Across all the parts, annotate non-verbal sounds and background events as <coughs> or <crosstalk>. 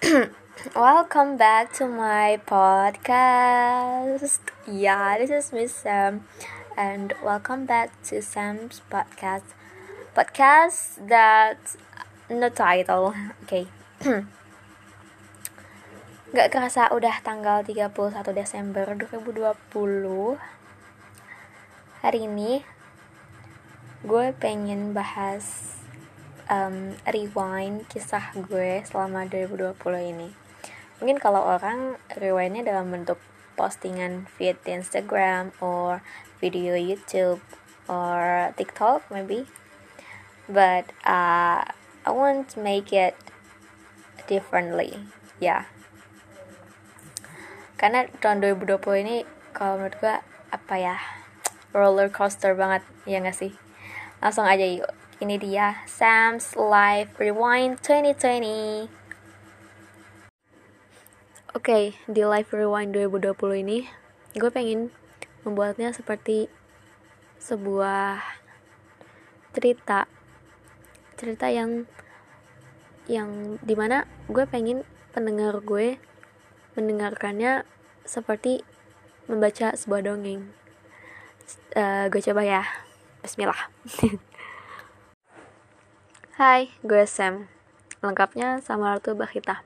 <coughs> Welcome back to my podcast. Yeah, this is Miss Sam, and welcome back to Sam's podcast. Podcast that no title. Okay. <coughs> Gak kerasa udah tanggal 31 Desember 2020. Hari ini gue pengen bahas um, rewind kisah gue selama 2020 ini. Mungkin kalau orang rewindnya dalam bentuk postingan di Instagram or video YouTube or TikTok maybe. But uh, I want to make it differently. Ya. Yeah. Karena tahun 2020 ini kalau menurut gue apa ya roller coaster banget ya gak sih langsung aja yuk ini dia Sam's Life Rewind 2020 Oke, okay, di Life Rewind 2020 ini gue pengen membuatnya seperti sebuah cerita. Cerita yang yang di mana gue pengen pendengar gue mendengarkannya seperti membaca sebuah dongeng. Uh, gue coba ya. Bismillah <laughs> Hai, gue Sam. Lengkapnya sama Ratu Bahita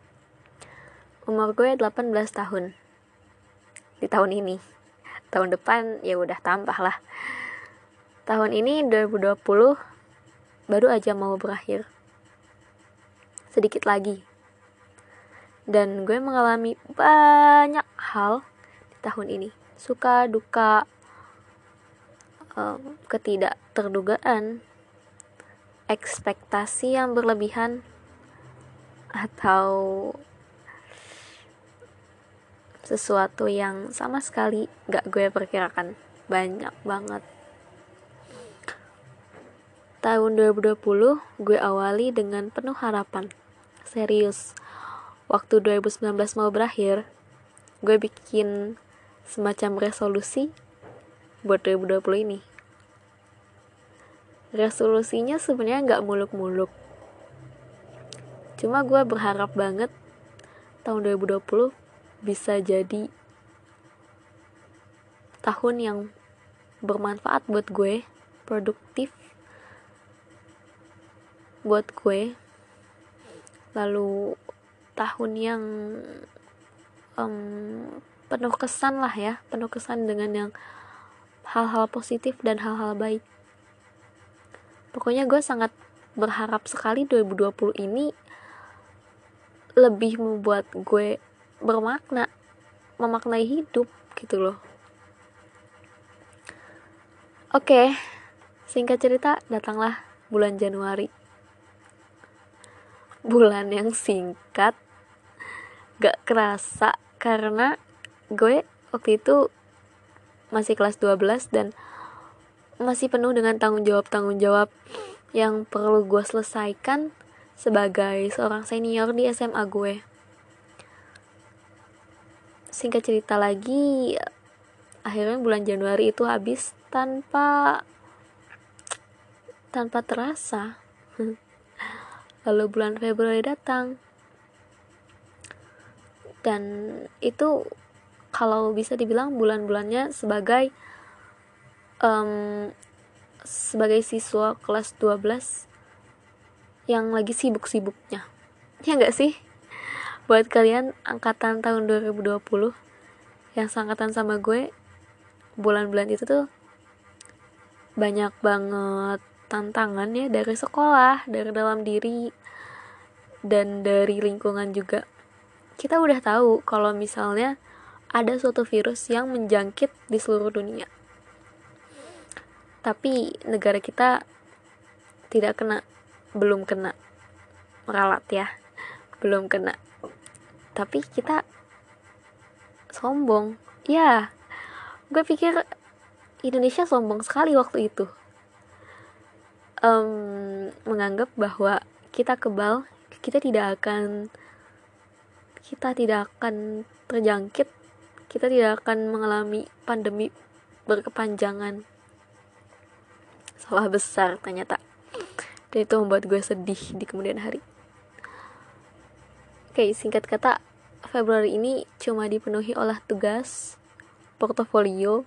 Umur gue 18 tahun. Di tahun ini. Tahun depan ya udah tambah lah. Tahun ini 2020 Baru aja mau berakhir. Sedikit lagi. Dan gue mengalami banyak hal di tahun ini. Suka, duka, ketidakterdugaan, ekspektasi yang berlebihan, atau sesuatu yang sama sekali gak gue perkirakan. Banyak banget. Tahun 2020 gue awali dengan penuh harapan. Serius. Waktu 2019 mau berakhir gue bikin semacam resolusi buat 2020 ini resolusinya sebenarnya nggak muluk-muluk. Cuma gue berharap banget tahun 2020 bisa jadi tahun yang bermanfaat buat gue produktif buat gue. Lalu tahun yang um, penuh kesan lah ya penuh kesan dengan yang hal-hal positif dan hal-hal baik pokoknya gue sangat berharap sekali 2020 ini lebih membuat gue bermakna memaknai hidup gitu loh. Oke singkat cerita datanglah bulan Januari. Bulan yang singkat gak kerasa karena gue waktu itu masih kelas 12 dan masih penuh dengan tanggung jawab-tanggung jawab yang perlu gue selesaikan sebagai seorang senior di SMA gue. Singkat cerita lagi, akhirnya bulan Januari itu habis tanpa tanpa terasa. <laughs> Lalu bulan Februari datang. Dan itu kalau bisa dibilang bulan-bulannya sebagai um, sebagai siswa kelas 12 yang lagi sibuk-sibuknya. Ya nggak sih? Buat kalian angkatan tahun 2020 yang seangkatan sama gue bulan-bulan itu tuh banyak banget tantangan ya dari sekolah dari dalam diri dan dari lingkungan juga. Kita udah tahu kalau misalnya ada suatu virus yang menjangkit di seluruh dunia. Tapi negara kita tidak kena, belum kena. Meralat ya, belum kena. Tapi kita sombong. Ya, gue pikir Indonesia sombong sekali waktu itu. Um, menganggap bahwa kita kebal, kita tidak akan kita tidak akan terjangkit kita tidak akan mengalami pandemi berkepanjangan salah besar ternyata. Dan itu membuat gue sedih di kemudian hari. Oke, singkat kata, Februari ini cuma dipenuhi oleh tugas, portofolio,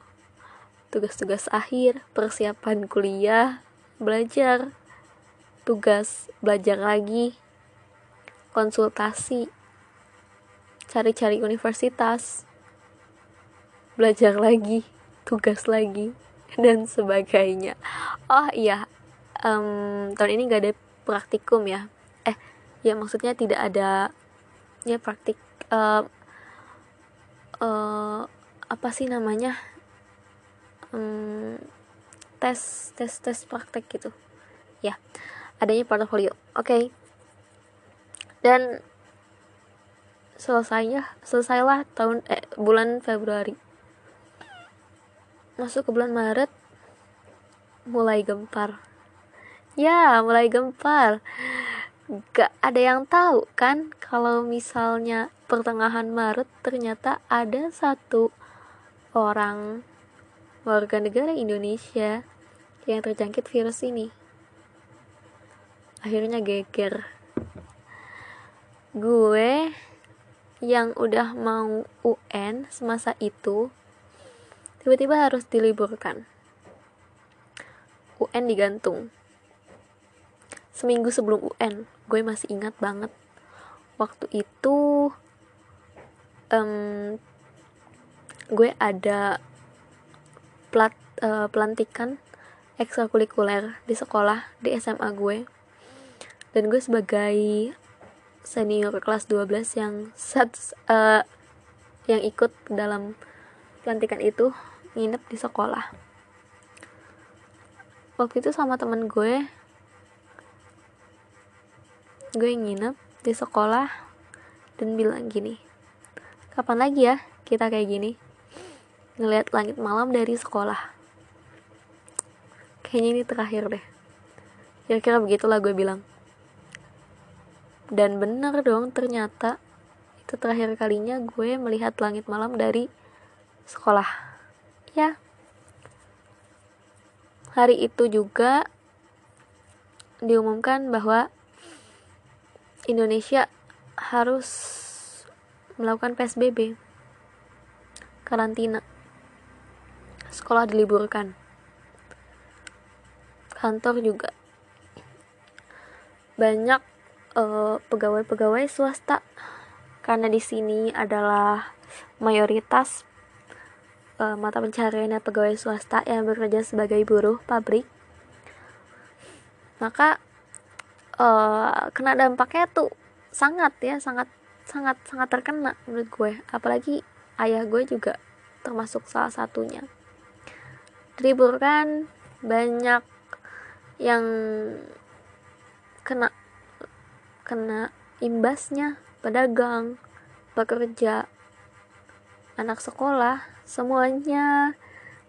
tugas-tugas akhir, persiapan kuliah, belajar, tugas, belajar lagi, konsultasi, cari-cari universitas, belajar lagi, tugas lagi, <laughs> dan sebagainya. Oh iya, um, tahun ini gak ada praktikum ya. Eh, ya maksudnya tidak ada ya praktik uh, uh, apa sih namanya um, tes tes tes praktek gitu ya adanya portfolio oke okay. dan selesainya selesailah tahun eh bulan Februari masuk ke bulan Maret mulai gempar. Ya mulai gempar. Gak ada yang tahu kan kalau misalnya pertengahan Maret ternyata ada satu orang warga negara Indonesia yang terjangkit virus ini. Akhirnya geger. Gue yang udah mau UN semasa itu tiba-tiba harus diliburkan. UN digantung. Seminggu sebelum UN, gue masih ingat banget. Waktu itu um, gue ada plat uh, pelantikan ekstrakurikuler di sekolah di SMA gue. Dan gue sebagai senior kelas 12 yang sat, uh, yang ikut dalam pelantikan itu nginep di sekolah. Waktu itu sama temen gue gue nginep di sekolah dan bilang gini kapan lagi ya kita kayak gini? Ngelihat langit malam dari sekolah. Kayaknya ini terakhir deh. Kira-kira begitulah gue bilang. Dan bener dong ternyata itu terakhir kalinya gue melihat langit malam dari sekolah ya. Hari itu juga diumumkan bahwa Indonesia harus melakukan PSBB karantina. Sekolah diliburkan. Kantor juga. Banyak pegawai pegawai-pegawai swasta. Karena di sini adalah mayoritas uh, mata pencariannya pegawai swasta yang bekerja sebagai buruh pabrik. Maka uh, kena dampaknya tuh sangat ya sangat sangat sangat terkena menurut gue. Apalagi ayah gue juga termasuk salah satunya. Diliburkan banyak yang kena kena imbasnya pedagang pekerja anak sekolah semuanya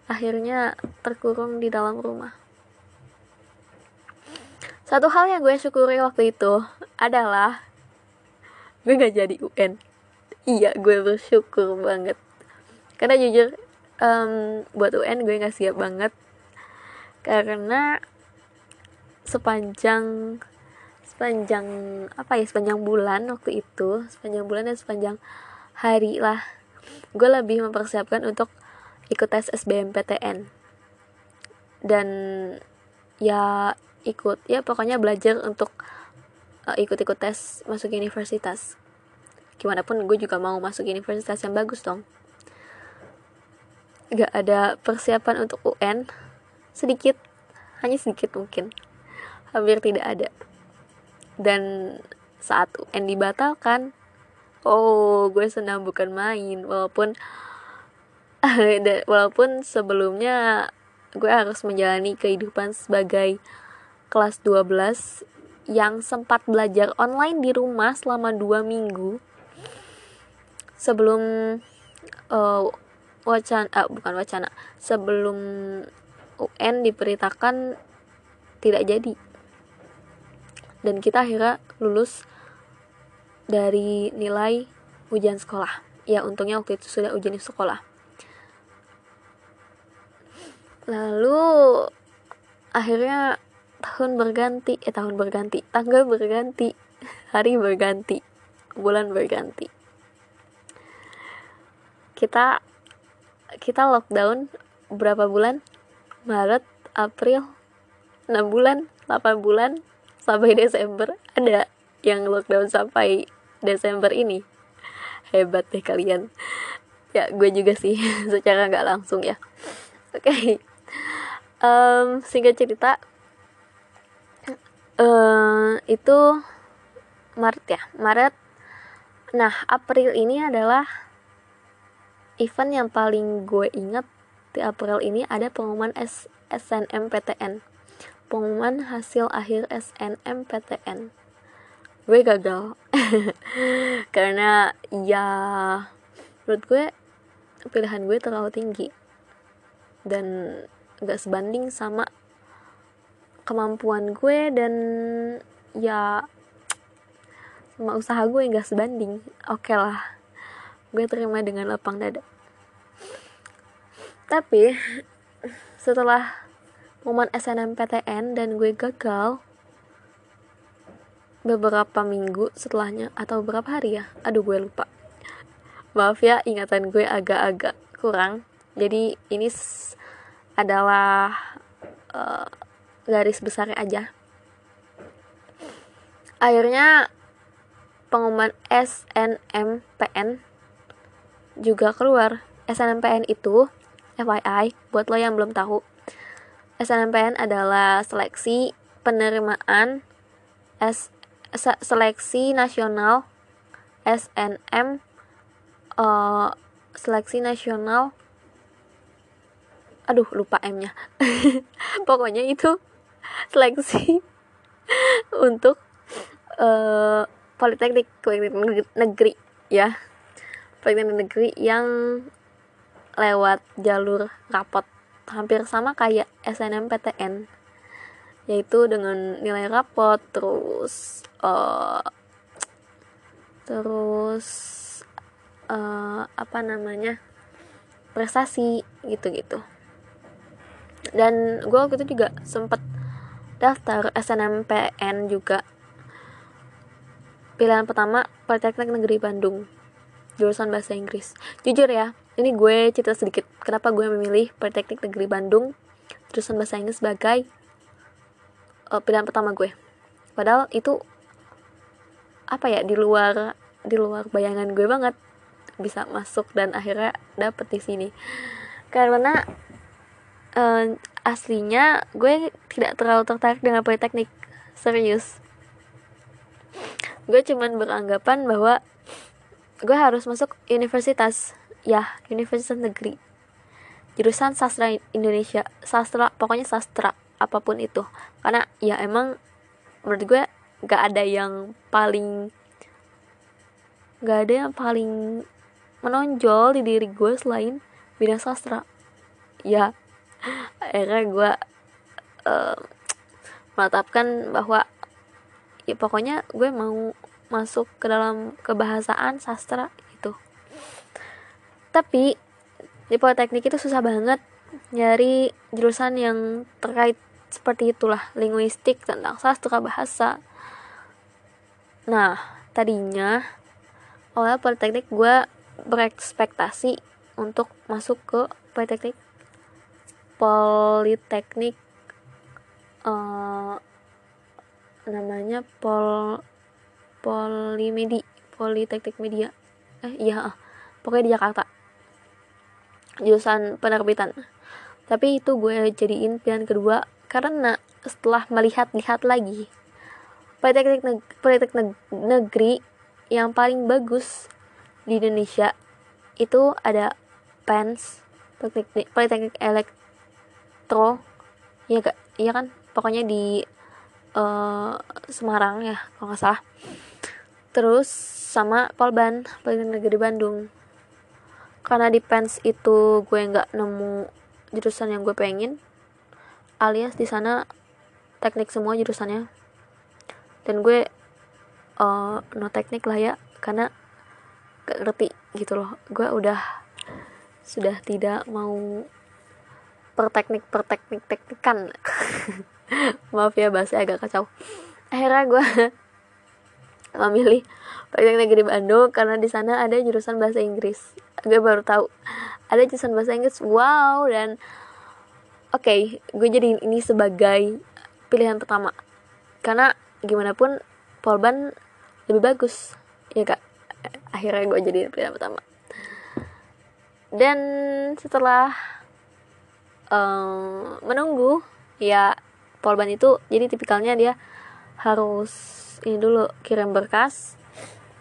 akhirnya terkurung di dalam rumah. Satu hal yang gue syukuri waktu itu adalah gue gak jadi UN iya gue bersyukur banget. Karena jujur um, buat UN gue gak siap banget. Karena sepanjang sepanjang apa ya sepanjang bulan waktu itu sepanjang bulan dan sepanjang hari lah gue lebih mempersiapkan untuk ikut tes SBMPTN dan ya ikut ya pokoknya belajar untuk uh, ikut-ikut tes masuk universitas. Gimana pun gue juga mau masuk universitas yang bagus dong. Gak ada persiapan untuk UN sedikit hanya sedikit mungkin. Hampir tidak ada. Dan saat UN dibatalkan oh gue senang bukan main walaupun <laughs> walaupun sebelumnya gue harus menjalani kehidupan sebagai kelas 12 yang sempat belajar online di rumah selama dua minggu. Sebelum uh, wacana uh, bukan wacana sebelum UN diberitakan tidak jadi. Dan kita akhirnya lulus dari nilai ujian sekolah. Ya untungnya waktu itu sudah ujian sekolah. Lalu akhirnya tahun berganti eh tahun berganti tanggal berganti <laughs> hari berganti bulan berganti. Kita kita lockdown berapa bulan? Maret April 6 bulan 8 bulan sampai Desember. Ada yang lockdown sampai Desember ini. Hebat deh kalian. Ya gue juga sih <laughs> secara nggak langsung ya. Oke. Okay. um, singkat cerita uh, itu Maret ya Maret. Nah April ini adalah event yang paling gue inget di April ini ada pengumuman S SNMPTN pengumuman hasil akhir SNMPTN gue gagal. <laughs> Karena ya menurut gue pilihan gue terlalu tinggi. Dan gak sebanding sama kemampuan gue dan ya sama usaha gue gak sebanding. Oke okay lah gue terima dengan lapang dada. Tapi setelah momen SNMPTN dan gue gagal beberapa minggu setelahnya atau beberapa hari ya? Aduh gue lupa. Maaf ya ingatan gue agak-agak kurang. Jadi ini adalah uh, garis besarnya aja. Akhirnya pengumuman SNMPN juga keluar. SNMPN itu FYI buat lo yang belum tahu. SNMPN adalah seleksi penerimaan S seleksi nasional SNM uh, eh, seleksi nasional aduh lupa M-nya. <laughs> Pokoknya itu seleksi <laughs> untuk uh, politeknik politeknik negeri ya. Pendidikan negeri yang lewat jalur rapot. Hampir sama kayak SNMPTN yaitu dengan nilai rapot terus uh, terus uh, apa namanya prestasi gitu-gitu. Dan gue waktu itu juga sempet daftar SNMPN juga. Pilihan pertama Politeknik Negeri Bandung jurusan bahasa Inggris. Jujur ya ini gue cerita sedikit kenapa gue memilih Politeknik Negeri Bandung jurusan bahasa Inggris sebagai uh, pilihan pertama gue. Padahal itu apa ya di luar di luar bayangan gue banget bisa masuk dan akhirnya dapet di sini. Karena uh, aslinya gue tidak terlalu tertarik dengan politeknik serius. Gue cuman beranggapan bahwa gue harus masuk universitas ya universitas negeri. Jurusan sastra Indonesia sastra pokoknya sastra apa pun itu. Karena ya emang menurut gue gak ada yang paling gak ada yang paling menonjol di diri gue selain bidang sastra. Ya <laughs> akhirnya gue uh, menetapkan bahwa ya pokoknya gue mau masuk ke dalam kebahasaan sastra itu. Tapi di politeknik itu susah banget nyari jurusan yang terkait seperti itulah linguistik tentang sastra bahasa. Nah tadinya awal politeknik gue berekspektasi untuk masuk ke politeknik politeknik uh, namanya pol Polimedi Politeknik Media. Eh iya pokoknya di Jakarta. Jurusan penerbitan. Tapi itu gue jadiin pilihan kedua karena setelah melihat-lihat lagi Politeknik, neg Politeknik negeri yang paling bagus di Indonesia itu ada PENS Politeknik, Politeknik Elektro iya gak iya kan? Pokoknya di uh, Semarang ya kalau nggak salah. Terus sama Polban Politeknik Negeri Bandung. Karena di Pens itu gue nggak nemu jurusan yang gue pengen alias di sana teknik semua jurusannya. Dan gue uh, no teknik lah ya karena gak ngerti gitu loh. Gue udah sudah tidak mau per teknik per teknik teknikan. <laughs> Maaf ya bahasa agak kacau. Akhirnya gue <laughs> memilih Politeknik Negeri Bandung karena di sana ada jurusan bahasa Inggris. Gue baru tahu ada jurusan bahasa Inggris. Wow dan oke okay, gue jadi ini sebagai pilihan pertama. Karena gimana pun Polban lebih bagus. Ya kak. Akhirnya gue jadi pilihan pertama. Dan setelah um, menunggu ya Polban itu jadi tipikalnya dia harus ini dulu kirim berkas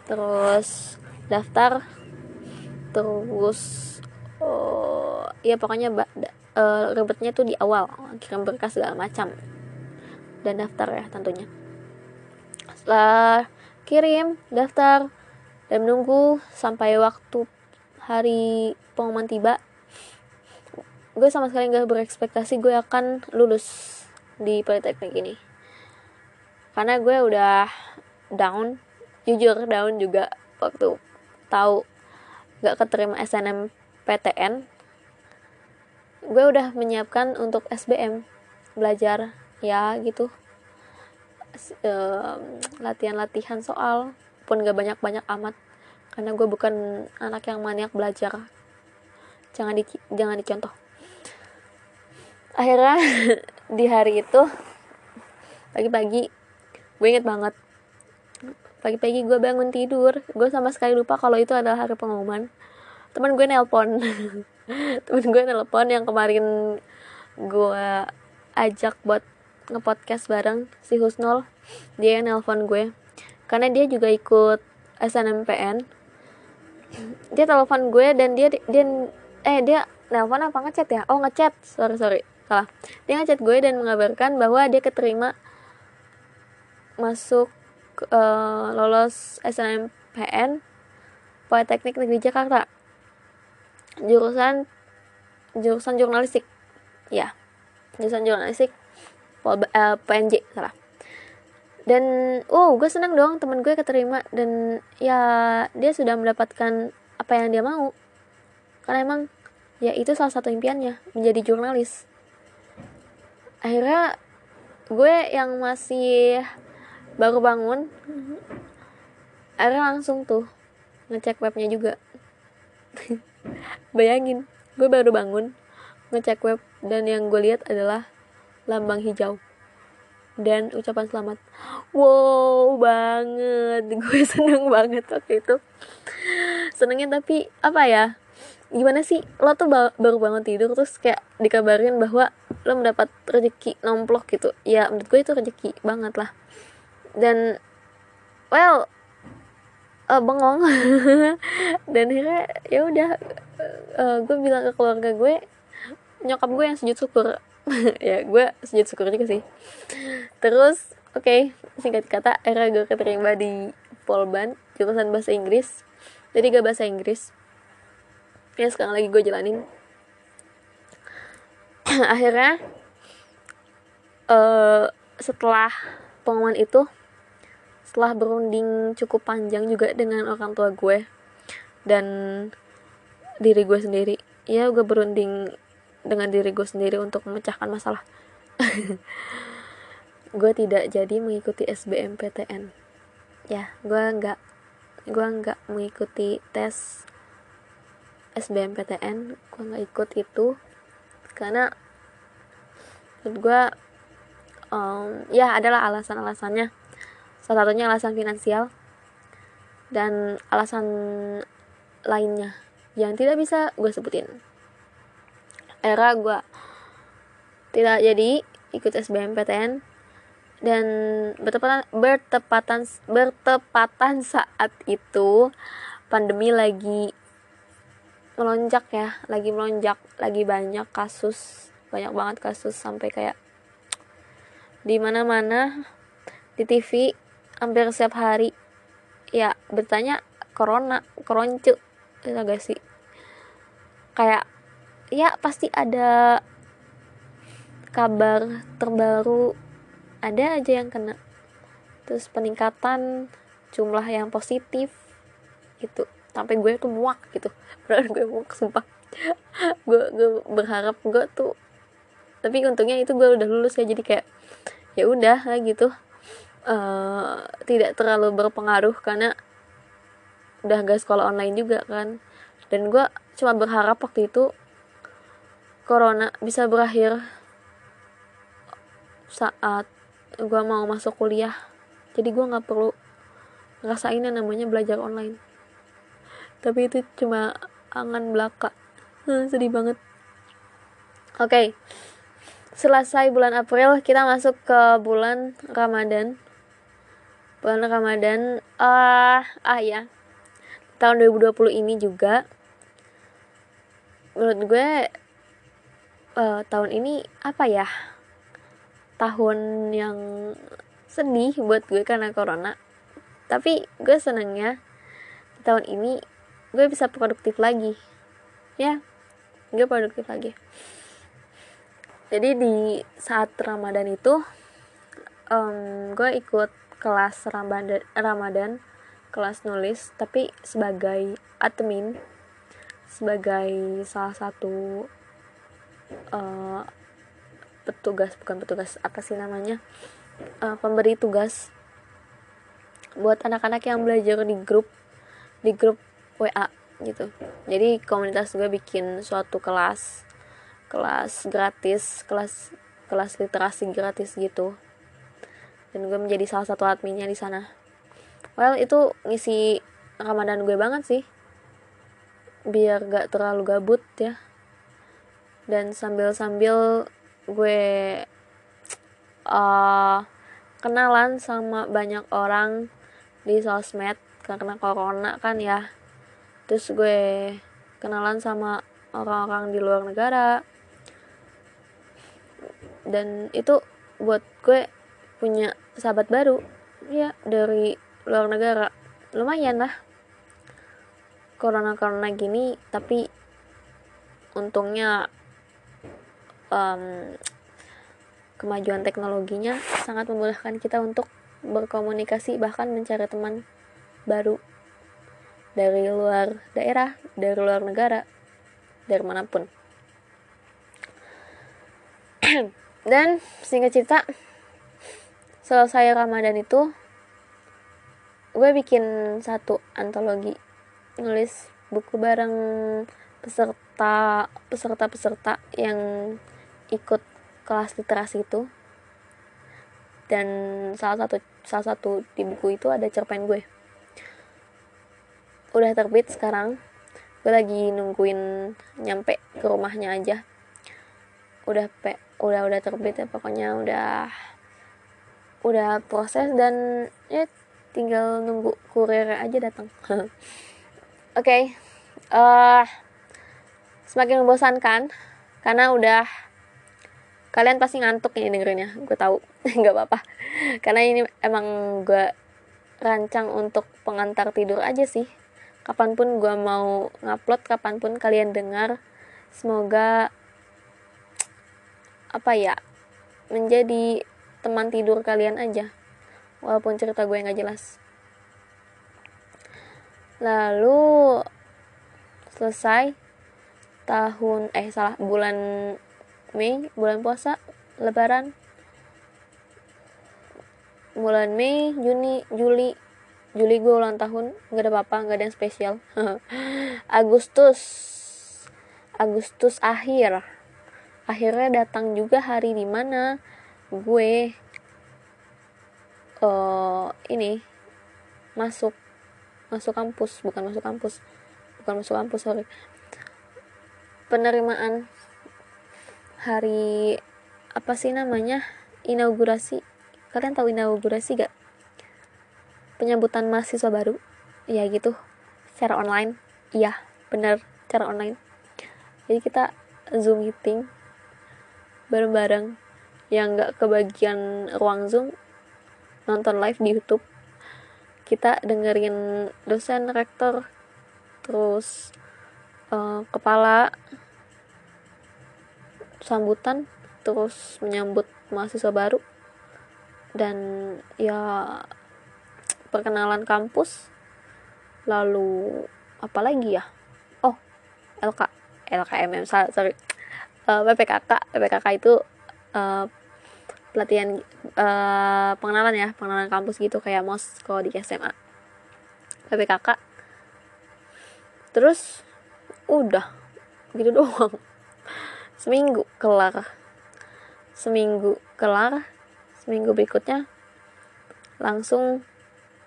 terus daftar terus oh, ya pokoknya uh, ribetnya tuh di awal kirim berkas segala macam. Dan daftar ya tentunya. Setelah kirim daftar dan menunggu sampai waktu hari pengumuman tiba gue sama sekali gak berekspektasi gue akan lulus di politeknik ini. Karena gue udah down jujur down juga waktu tahu gak keterima SNMPTN gue udah menyiapkan untuk SBM belajar ya gitu. Latihan-latihan soal pun gak banyak-banyak amat karena gue bukan anak yang maniak belajar. Jangan di jangan dicontoh. Akhirnya <laughs> di hari itu pagi-pagi gue inget banget. Pagi-pagi gue bangun tidur gue sama sekali lupa kalau itu adalah hari pengumuman. Teman gue nelpon <laughs> <laughs> teman gue nelpon yang kemarin gue ajak buat ngepodcast bareng si Husnul. Dia yang nelpon gue. Karena dia juga ikut SNMPN dia telepon gue dan dia dia eh dia nelpon apa ngechat ya? Oh ngechat. Sorry sorry. Salah. Dia ngechat gue dan mengabarkan bahwa dia keterima masuk uh, lolos SNMPN Politeknik Negeri Jakarta jurusan jurusan jurnalistik. Ya jurusan jurnalistik uh, eh, PNJ salah. Dan oh gue seneng dong temen gue keterima. Dan ya dia sudah mendapatkan apa yang dia mau. Karena emang ya itu salah satu impiannya menjadi jurnalis. Akhirnya gue yang masih baru bangun akhirnya langsung tuh ngecek webnya juga <laughs> bayangin gue baru bangun ngecek web dan yang gue lihat adalah lambang hijau. Dan ucapan selamat wow banget. <laughs> Gue seneng banget waktu itu. Senengnya tapi apa ya gimana sih lo tuh baru bangun tidur terus kayak dikabarin bahwa lo mendapat rezeki nomplok gitu. Ya menurut gue itu rezeki banget lah. Dan well uh, bengong. <laughs> Dan akhirnya ya udah uh, gue bilang ke keluarga gue nyokap gue yang sujud syukur. <laughs> Ya gue sujud syukur juga sih. Terus oke okay, singkat kata era gue keterima di Polban jurusan bahasa Inggris. Jadi gak bahasa Inggris. Ya sekarang lagi gue jalanin. <clears throat> Akhirnya uh, setelah pengumuman itu setelah berunding cukup panjang juga dengan orang tua gue dan diri gue sendiri. Ya gue berunding dengan diri gue sendiri untuk memecahkan masalah. <laughs> Gue tidak jadi mengikuti SBMPTN ya gue nggak gue nggak mengikuti tes SBMPTN gue nggak ikut itu karena gue um, ya adalah alasan-alasannya salah satunya alasan finansial dan alasan lainnya yang tidak bisa gue sebutin. Era gue tidak jadi ikut SBMPTN dan bertepatan bertepatan bertepatan saat itu pandemi lagi melonjak ya lagi melonjak lagi banyak kasus banyak banget kasus sampai kayak di mana mana di TV hampir setiap hari. Ya bertanya corona koroncu itu gak sih? Kayak ya pasti ada kabar terbaru ada aja yang kena. Terus peningkatan jumlah yang positif gitu. Sampai gue tuh muak gitu. <laughs> Beneran gue muak sumpah. <laughs> Gue gue berharap gue tuh tapi untungnya itu gue udah lulus ya jadi kayak ya udah lah gitu uh, tidak terlalu berpengaruh karena udah gak sekolah online juga kan. Dan gue cuma berharap waktu itu corona bisa berakhir saat gue mau masuk kuliah. Jadi gue nggak perlu ngerasain yang namanya belajar online. Tapi itu cuma angan belaka. Sedih banget. Oke. Okay. selesai bulan April kita masuk ke bulan Ramadan bulan Ramadan. Ah uh, ah ya. Tahun 2020 ini juga. Menurut gue uh, tahun ini apa ya? Tahun yang sedih buat gue karena corona. Tapi gue senengnya tahun ini gue bisa produktif lagi. Ya gue produktif lagi. Jadi di saat ramadan itu um, gue ikut kelas ramadan ramadan kelas nulis tapi sebagai admin sebagai salah satu uh, petugas bukan petugas apa sih namanya uh, pemberi tugas buat anak-anak yang belajar di grup di grup WA gitu. Jadi komunitas gue bikin suatu kelas kelas gratis kelas kelas literasi gratis gitu dan gue menjadi salah satu adminnya di sana. Well itu ngisi ramadan gue banget sih. Biar gak terlalu gabut ya. Dan sambil-sambil gue uh, kenalan sama banyak orang di sosmed karena corona kan ya. Terus gue kenalan sama orang-orang di luar negara. Dan itu buat gue punya sahabat baru. Ya dari luar negara. Lumayan lah. Corona corona gini tapi untungnya um, kemajuan teknologinya sangat memudahkan kita untuk berkomunikasi bahkan mencari teman baru dari luar daerah dari luar negara dari mana pun. <clears throat> Dan singkat cerita selesai Ramadan itu gue bikin satu antologi nulis buku bareng peserta peserta peserta yang ikut kelas literasi itu. Dan salah satu salah satu di buku itu ada cerpen gue. Udah terbit sekarang gue lagi nungguin nyampe ke rumahnya aja. Udah pe udah udah terbit ya pokoknya udah udah proses dan ya tinggal nunggu kurir aja datang <laughs> oke okay. uh, semakin membosankan karena udah kalian pasti ngantuk nih dengerinnya gue tahu <laughs> nggak apa-apa karena ini emang gue rancang untuk pengantar tidur aja sih kapan pun gue mau ngupload kapan pun kalian dengar semoga <tsk> apa ya menjadi teman tidur kalian aja. Walaupun cerita gue nggak jelas. Lalu selesai tahun eh salah bulan Mei bulan puasa lebaran. Bulan Mei Juni Juli. Juli gue ulang tahun nggak ada apa-apa nggak ada yang spesial. <laughs> Agustus. Agustus akhir. Akhirnya datang juga hari di mana gue uh, ini masuk masuk kampus bukan masuk kampus bukan masuk kampus sorry. Penerimaan hari apa sih namanya inaugurasi. Kalian tahu inaugurasi gak? Penyambutan mahasiswa baru ya gitu secara online. Iya bener secara online. Jadi kita zoom meeting bareng-bareng yang gak kebagian ruang zoom nonton live di YouTube. Kita dengerin dosen rektor terus uh, kepala sambutan terus menyambut mahasiswa baru. Dan ya perkenalan kampus lalu apa lagi ya? Oh LK LKMM sorry. Uh, PPKK PPKK itu uh, pelatihan uh, pengenalan ya pengenalan kampus gitu kayak mos kalau di SMA PPKK terus udah gitu <laughs> doang. Seminggu kelar. Seminggu kelar seminggu berikutnya langsung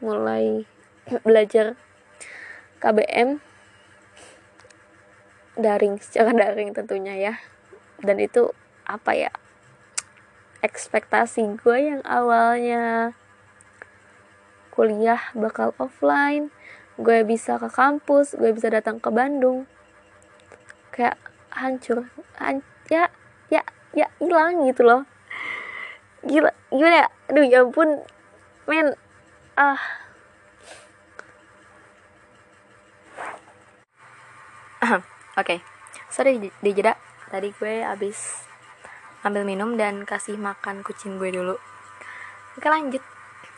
mulai <clears throat> belajar KBM daring secara <laughs> daring tentunya ya. Dan itu apa ya ekspektasi gue yang awalnya kuliah bakal offline gue bisa ke kampus gue bisa datang ke Bandung. Kayak hancur Han ya ya ya hilang gitu loh. Gila gimana ya? Aduh ya ampun. Men ah. <clears throat> Oke okay. sorry di, di jeda. Tadi gue abis ambil minum dan kasih makan kucing gue dulu. Oke lanjut.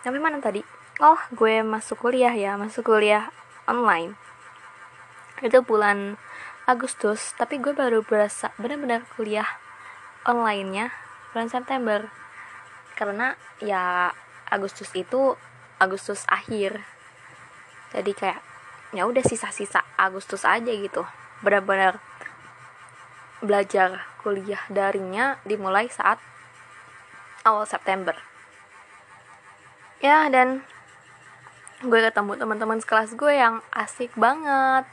Sampai mana tadi? Oh gue masuk kuliah ya masuk kuliah online. Itu bulan Agustus tapi gue baru berasa benar-benar kuliah onlinenya bulan September. Karena ya Agustus itu Agustus akhir. Jadi kayak ya udah sisa-sisa Agustus aja gitu. Benar-benar belajar kuliah daringnya dimulai saat awal September. Ya dan gue ketemu teman-teman sekelas gue yang asik banget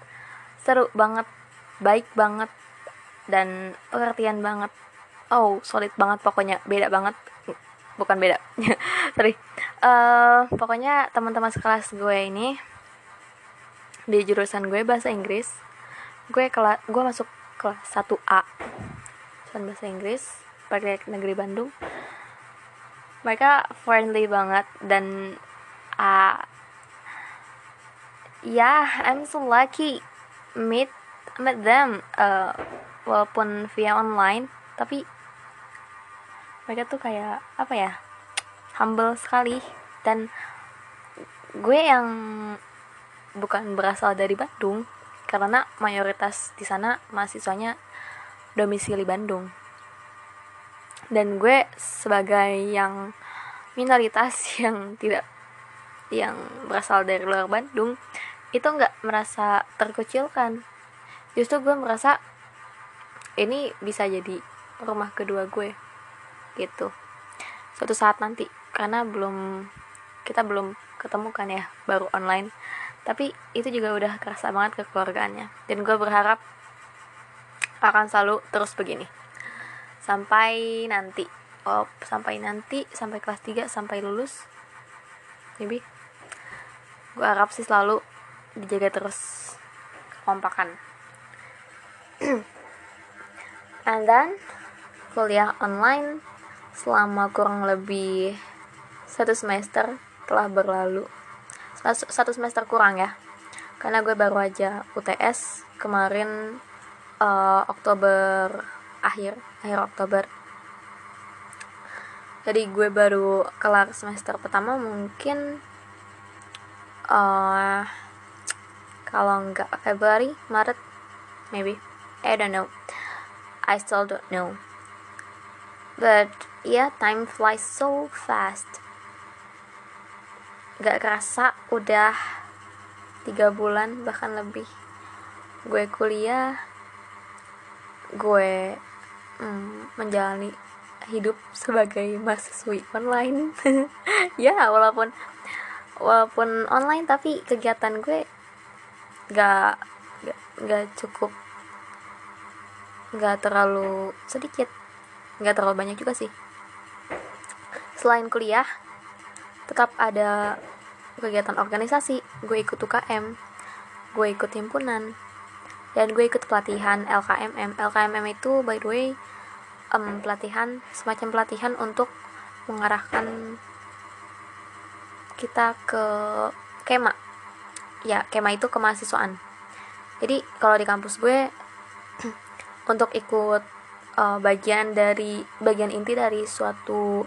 seru banget baik banget dan pengertian banget. Oh solid banget pokoknya beda banget bukan beda <laughs> sorry. Uh, pokoknya teman-teman sekelas gue ini di jurusan gue bahasa Inggris gue kelas gue masuk kelas 1A jurusan bahasa Inggris pakai negeri Bandung. Mereka friendly banget dan uh, ya yeah, I'm so lucky meet meet them uh, walaupun via online tapi mereka tuh kayak apa ya humble sekali. Dan gue yang bukan berasal dari Bandung karena mayoritas di sana mahasiswanya domisili Bandung. Dan gue sebagai yang minoritas <laughs> yang tidak yang berasal dari luar Bandung itu nggak merasa terkucilkan. Justru gue merasa ini bisa jadi rumah kedua gue gitu. Suatu saat nanti karena belum kita belum ketemu kan ya baru online. Tapi itu juga udah kerasa banget kekeluargaannya dan gue berharap akan selalu terus begini. Sampai nanti. Oh sampai nanti sampai kelas 3 sampai lulus. Maybe. Gue harap sih selalu dijaga terus kekompakan. <clears throat> And then kuliah online selama kurang lebih satu semester telah berlalu. Satu semester kurang ya. Karena gue baru aja UTS kemarin uh, Oktober akhir akhir Oktober. Jadi gue baru kelar semester pertama mungkin uh, kalau nggak Februari Maret maybe. I don't know. I still don't know. But yeah time flies so fast. Gak kerasa udah tiga bulan bahkan lebih. Gue kuliah gue mm, menjalani hidup sebagai mahasiswi online. <laughs> Ya walaupun walaupun online tapi kegiatan gue gak gak, gak cukup gak terlalu sedikit. Nggak terlalu banyak juga sih. Selain kuliah tetap ada kegiatan organisasi. Gue ikut UKM gue ikut himpunan dan gue ikut pelatihan LKMM LKMM itu by the way um, pelatihan semacam pelatihan untuk mengarahkan kita ke kema. Ya kema itu kemahasiswaan. Jadi kalau di kampus gue <clears throat> untuk ikut uh, bagian dari bagian inti dari suatu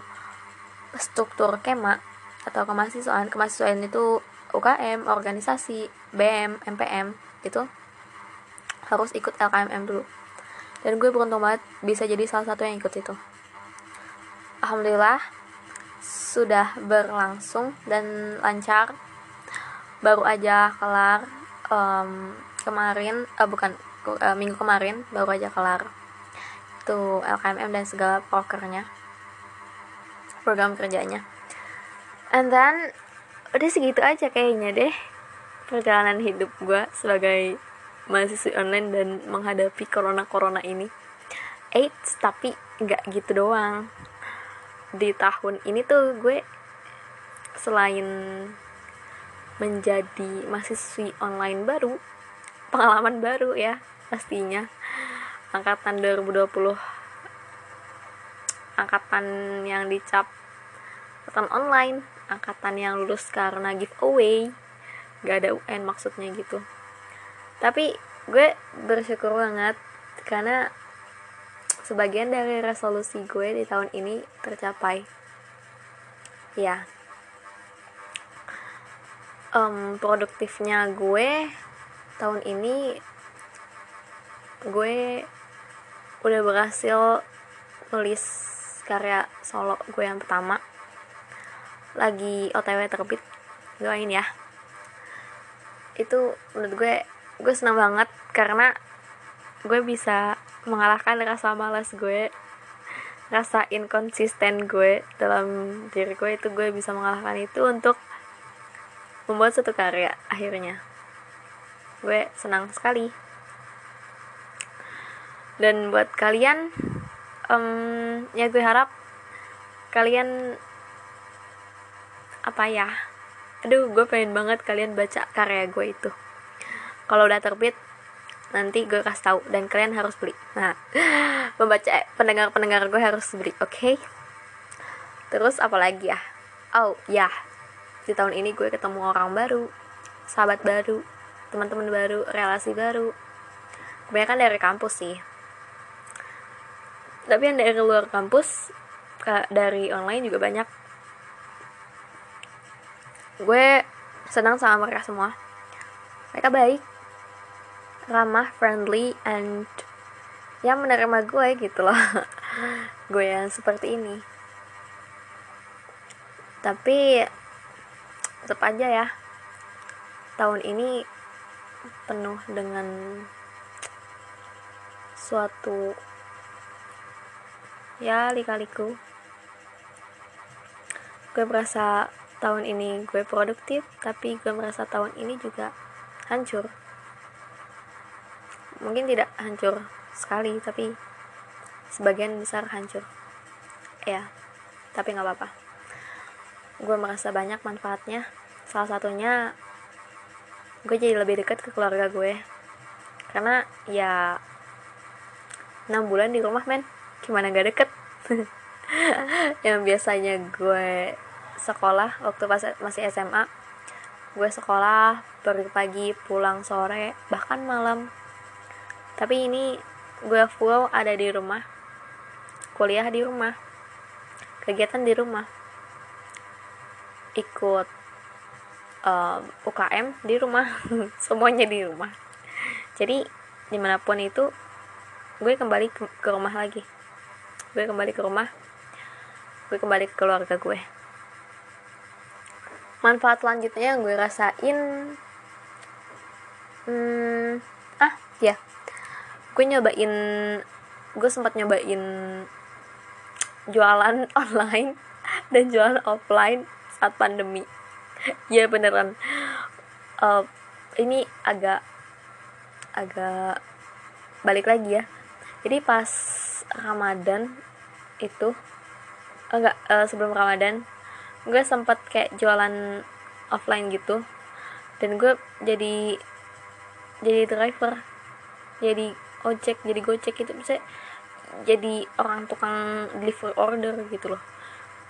struktur kema atau kemahasiswaan kemahasiswaan itu UKM organisasi BM MPM itu harus ikut LKMM dulu. Dan gue beruntung banget bisa jadi salah satu yang ikut itu. Alhamdulillah sudah berlangsung dan lancar. Baru aja kelar um, kemarin uh, bukan uh, minggu kemarin baru aja kelar. Itu LKMM dan segala prokernya program kerjanya. And then udah segitu aja kayaknya deh perjalanan hidup gue sebagai mahasiswa online dan menghadapi corona corona ini. AIDS tapi nggak gitu doang. Di tahun ini tuh gue selain menjadi mahasiswi online baru pengalaman baru ya pastinya. Angkatan 2020 angkatan yang dicap angkatan online angkatan yang lulus karena giveaway. Gak ada UN maksudnya gitu tapi gue bersyukur banget karena sebagian dari resolusi gue di tahun ini tercapai. Ya. Um, produktifnya gue tahun ini gue udah berhasil nulis karya solo gue yang pertama. Lagi otw terbit doain ya. Itu menurut gue gue senang banget karena gue bisa mengalahkan rasa malas gue rasa inkonsisten gue dalam diri gue itu gue bisa mengalahkan itu untuk membuat satu karya akhirnya. Gue senang sekali. Dan buat kalian um, ya gue harap kalian apa ya? Aduh gue pengen banget kalian baca karya gue itu kalau udah terbit nanti gue kasih tahu dan kalian harus beli. Nah <laughs> membaca eh, pendengar pendengar gue harus beli oke? Okay? terus apa lagi ya? Oh ya. Di tahun ini gue ketemu orang baru sahabat baru teman-teman baru relasi baru. Kebanyakan dari kampus sih. Tapi yang dari luar kampus dari online juga banyak. Gue senang sama mereka semua. Mereka baik ramah friendly and yang menerima gue gitu loh. <laughs> Gue yang seperti ini. Tapi tetap aja ya tahun ini penuh dengan suatu ya lika-liku. Gue merasa tahun ini gue produktif tapi gue merasa tahun ini juga hancur mungkin tidak hancur sekali tapi sebagian besar hancur. Ya tapi nggak apa-apa. Gue merasa banyak manfaatnya. Salah satunya gue jadi lebih dekat ke keluarga gue. Karena ya enam bulan di rumah men. Gimana gak deket? <laughs> Yang biasanya gue sekolah waktu pas masih SMA gue sekolah pergi pagi pulang sore bahkan malam tapi ini gue full ada di rumah. Kuliah di rumah. Kegiatan di rumah. Ikut eh, UKM di rumah. <laughs> Semuanya di rumah. Jadi di mana pun itu gue kembali ke, ke rumah lagi. Gue kembali ke rumah. Gue kembali ke keluarga gue. Manfaat selanjutnya yang gue rasain hmm, ah ya gue nyobain gue sempat nyobain jualan <laughs> online dan jualan offline saat pandemi. Ya beneran. Uh, ini agak agak balik lagi ya. Jadi pas ramadan itu enggak uh, sebelum ramadan gue sempet kayak jualan offline gitu. Dan gue jadi jadi driver. Jadi ojek jadi gojek gitu bisa jadi orang tukang deliver order gitu loh.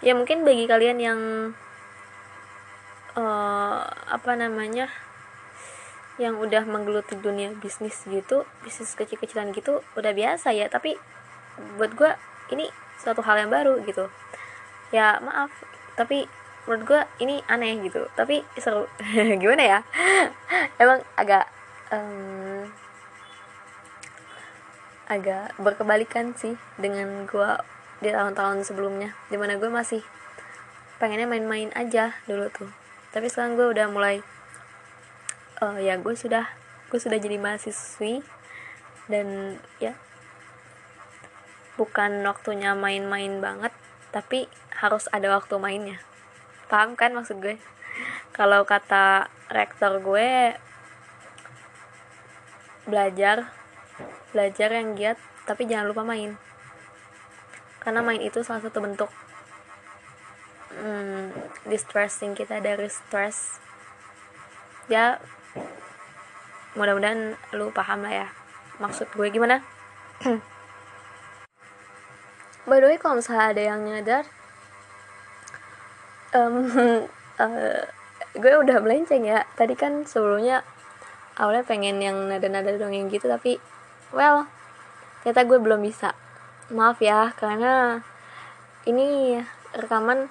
Ya mungkin bagi kalian yang uh, apa namanya yang udah menggeluti dunia bisnis gitu bisnis kecil-kecilan gitu udah biasa ya. Tapi buat gue ini suatu hal yang baru gitu. Ya maaf tapi menurut gue ini aneh gitu. Tapi seru. <laughs> Gimana ya? <laughs> Emang agak um, agak berkebalikan sih dengan gue di tahun-tahun sebelumnya di mana gue masih pengennya main-main aja dulu tuh. Tapi sekarang gue udah mulai uh, ya gue sudah gue sudah jadi mahasiswi dan ya bukan waktunya main-main banget tapi harus ada waktu mainnya. Paham kan maksud gue? Kalau kata rektor gue belajar belajar yang giat tapi jangan lupa main. Karena main itu salah satu bentuk hmm, distressing kita dari stress. Ya mudah-mudahan lu paham lah ya maksud gue gimana? <clears throat> By the way kalau misalnya ada yang nyadar um, uh, <laughs> gue udah melenceng ya. Tadi kan sebelumnya awalnya pengen yang nada-nada dongeng gitu tapi well ternyata gue belum bisa. Maaf ya karena ini rekaman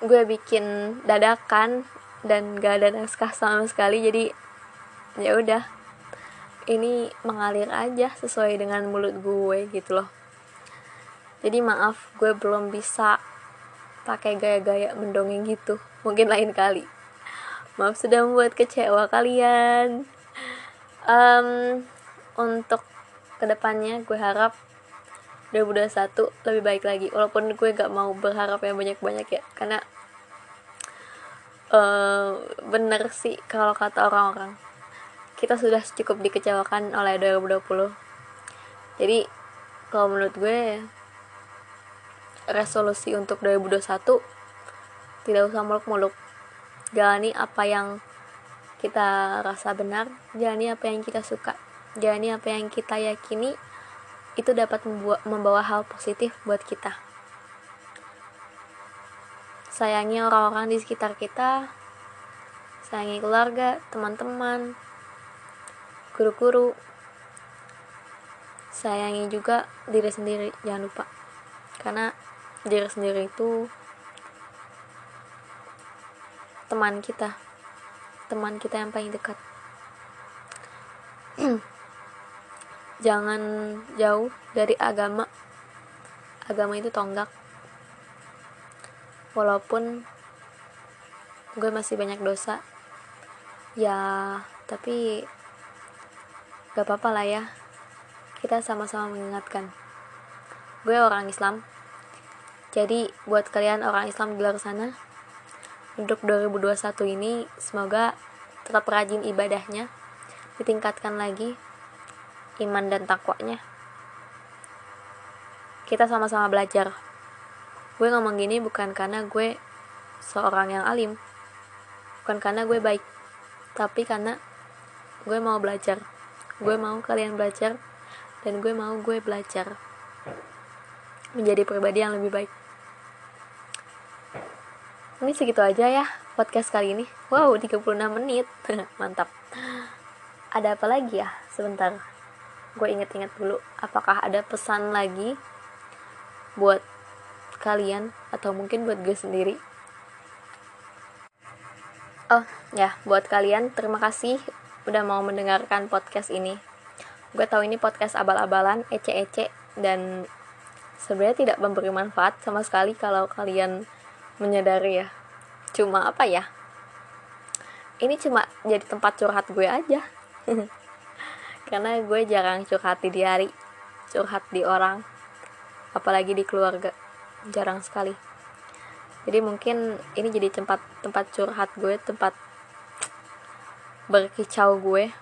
gue bikin dadakan dan gak ada naskah sama sekali jadi ya udah. Ini mengalir aja sesuai dengan mulut gue gitu loh. Jadi maaf gue belum bisa pakai gaya-gaya mendongeng gitu. Mungkin lain kali. Maaf sudah membuat kecewa kalian um, untuk ke depannya gue harap 2021 lebih baik lagi. Walaupun gue gak mau berharap yang banyak-banyak ya. Karena uh, bener sih kalau kata orang-orang. Kita sudah cukup dikecewakan oleh 2020 jadi kalau menurut gue resolusi untuk 2021 tidak usah muluk-muluk. Jalani apa yang kita rasa benar jalani apa yang kita suka jalani apa yang kita yakini itu dapat membawa hal positif buat kita. Sayangi orang-orang di sekitar kita, sayangi keluarga, teman-teman, guru-guru, sayangi juga diri sendiri, jangan lupa. Karena diri sendiri itu teman kita, teman kita yang paling dekat. <clears throat> jangan jauh dari agama. Agama itu tonggak. Walaupun gue masih banyak dosa. Ya tapi gak apa-apa lah ya. Kita sama-sama mengingatkan. Gue orang Islam. Jadi buat kalian orang Islam di luar sana untuk 2021 ini semoga tetap rajin ibadahnya ditingkatkan lagi iman dan takwanya. Kita sama-sama belajar. Gue ngomong gini bukan karena gue seorang yang alim. Bukan karena gue baik tapi karena gue mau belajar. Gue mau kalian belajar dan gue mau gue belajar. Menjadi pribadi yang lebih baik ini segitu aja ya podcast kali ini. Wow 36 menit. <laughs> Mantap. Ada apa lagi ya? Sebentar. Gue inget-inget dulu. Apakah ada pesan lagi buat kalian atau mungkin buat gue sendiri? Oh ya buat kalian terima kasih udah mau mendengarkan podcast ini. Gue tahu ini podcast abal-abalan ece-ece dan sebenarnya tidak memberi manfaat sama sekali kalau kalian menyadari ya. Cuma apa ya? Ini cuma jadi tempat curhat gue aja. <laughs> Karena gue jarang curhat di diari curhat di orang apalagi di keluarga jarang sekali. Jadi mungkin ini jadi tempat tempat curhat gue tempat berkicau gue.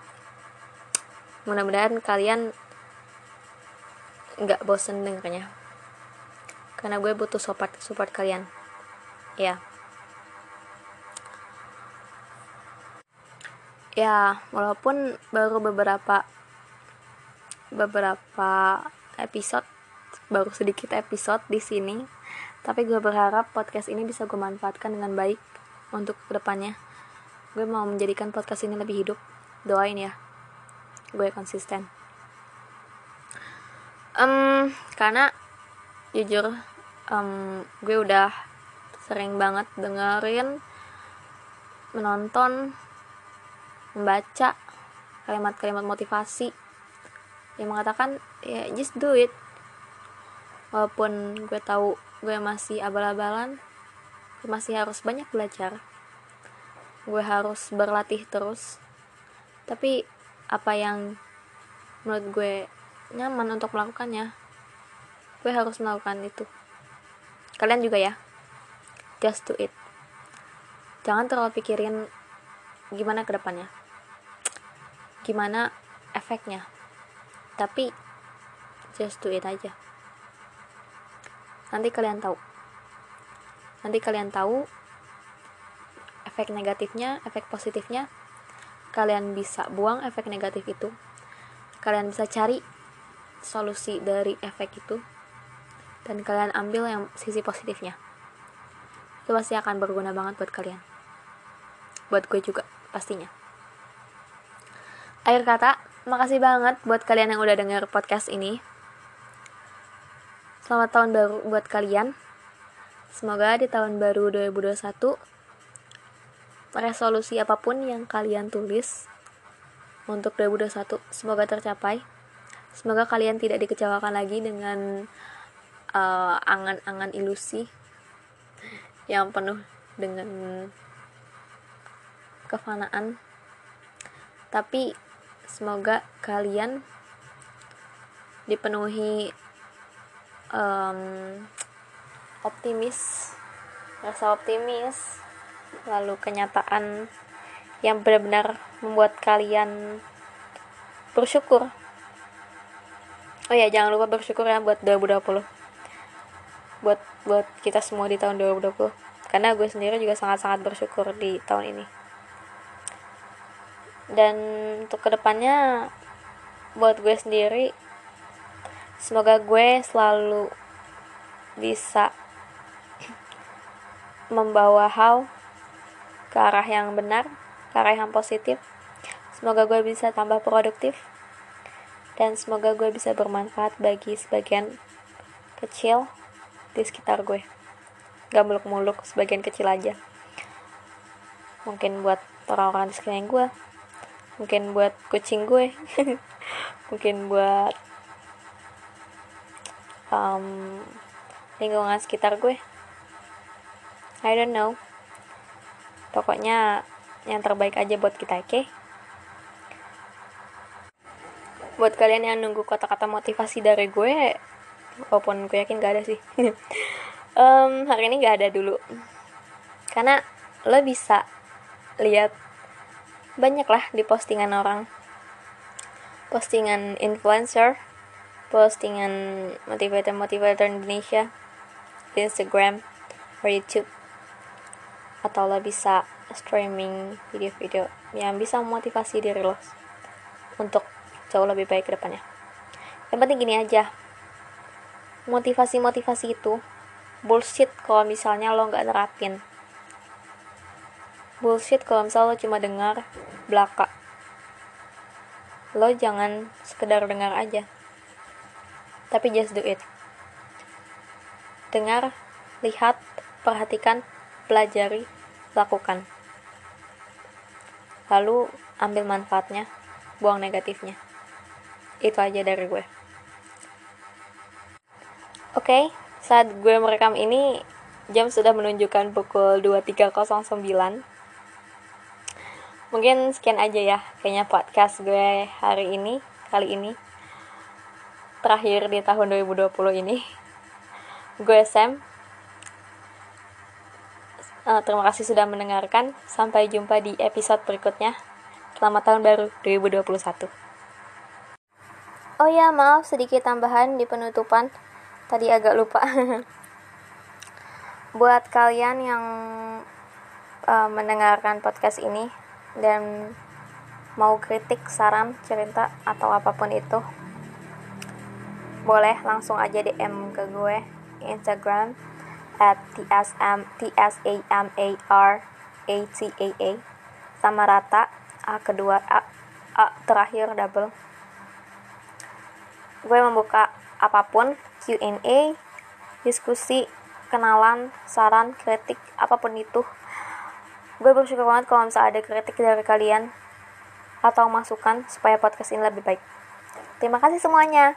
Mudah-mudahan kalian nggak bosen dengernya. Karena gue butuh support support kalian ya ya walaupun baru beberapa beberapa episode baru sedikit episode di sini tapi gue berharap podcast ini bisa gue manfaatkan dengan baik untuk ke depannya. Gue mau menjadikan podcast ini lebih hidup. Doain ya. Gue konsisten. Um, karena jujur um, gue udah sering banget dengerin menonton membaca kalimat-kalimat motivasi yang mengatakan ya just do it. Walaupun gue tahu gue masih abal-abalan gue masih harus banyak belajar. Gue harus berlatih terus. Tapi apa yang menurut gue nyaman untuk melakukannya gue harus melakukan itu. Kalian juga ya just do it. Jangan terlalu pikirin gimana ke depannya gimana efeknya. Tapi just do it aja. Nanti kalian tahu. Nanti kalian tahu efek negatifnya efek positifnya. Kalian bisa buang efek negatif itu. Kalian bisa cari solusi dari efek itu. Dan kalian ambil yang sisi positifnya itu pasti akan berguna banget buat kalian. Buat gue juga pastinya. Akhir kata makasih banget buat kalian yang udah denger podcast ini. Selamat tahun baru buat kalian. Semoga di tahun baru 2021 resolusi apa pun yang kalian tulis untuk 2021 semoga tercapai. Semoga kalian tidak dikecewakan lagi dengan uh, angan-angan ilusi yang penuh dengan kefanaan. Tapi semoga kalian dipenuhi um, optimis rasa optimis lalu kenyataan yang benar-benar membuat kalian bersyukur. Oh ya jangan lupa bersyukur ya buat 2020 buat buat kita semua di tahun 2020 karena gue sendiri juga sangat-sangat bersyukur di tahun ini. Dan untuk ke depannya buat gue sendiri semoga gue selalu bisa <clears throat> membawa hal ke arah yang benar ke arah yang positif. Semoga gue bisa tambah produktif dan semoga gue bisa bermanfaat bagi sebagian kecil di sekitar gue. Gak muluk-muluk sebagian kecil aja. Mungkin buat orang-orang di sekeliling gue. Mungkin buat kucing gue. <laughs> Mungkin buat um, lingkungan sekitar gue. I don't know. Pokoknya yang terbaik aja buat kita oke? Okay? buat kalian yang nunggu kata-kata motivasi dari gue walaupun gue yakin gak ada sih. <laughs> Um, hari ini gak ada dulu. Karena lo bisa lihat banyak lah di postingan orang. Postingan influencer postingan motivator-motivator Indonesia di Instagram atau YouTube. Atau lo bisa streaming video-video yang bisa memotivasi diri lo untuk jauh lebih baik ke depannya. Yang penting gini aja motivasi-motivasi itu. Bullshit kalau misalnya lo nggak nerapin. Bullshit kalau misalnya lo cuma dengar belaka. Lo jangan sekedar dengar aja. Tapi just do it. Dengar lihat perhatikan pelajari lakukan. Lalu ambil manfaatnya buang negatifnya. Itu aja dari gue Oke, okay, saat gue merekam ini jam sudah menunjukkan pukul 23.09. Mungkin sekian aja ya kayaknya podcast gue hari ini, kali ini. Terakhir di tahun 2020 ini. Gue Sam. Uh, terima kasih sudah mendengarkan. Sampai jumpa di episode berikutnya. Selamat tahun baru 2021. Oh ya, maaf sedikit tambahan di penutupan tadi agak lupa. <laughs> Buat kalian yang uh, mendengarkan podcast ini dan mau kritik saran cerita atau apa pun itu boleh langsung aja DM ke gue Instagram at tsm tsamar ataa sama rata a kedua a, a terakhir double. Gue membuka apa pun Q&A, diskusi, kenalan, saran, kritik, apa pun itu. Gue bersyukur banget kalau misalnya ada kritik dari kalian atau masukan supaya podcast ini lebih baik. Terima kasih semuanya.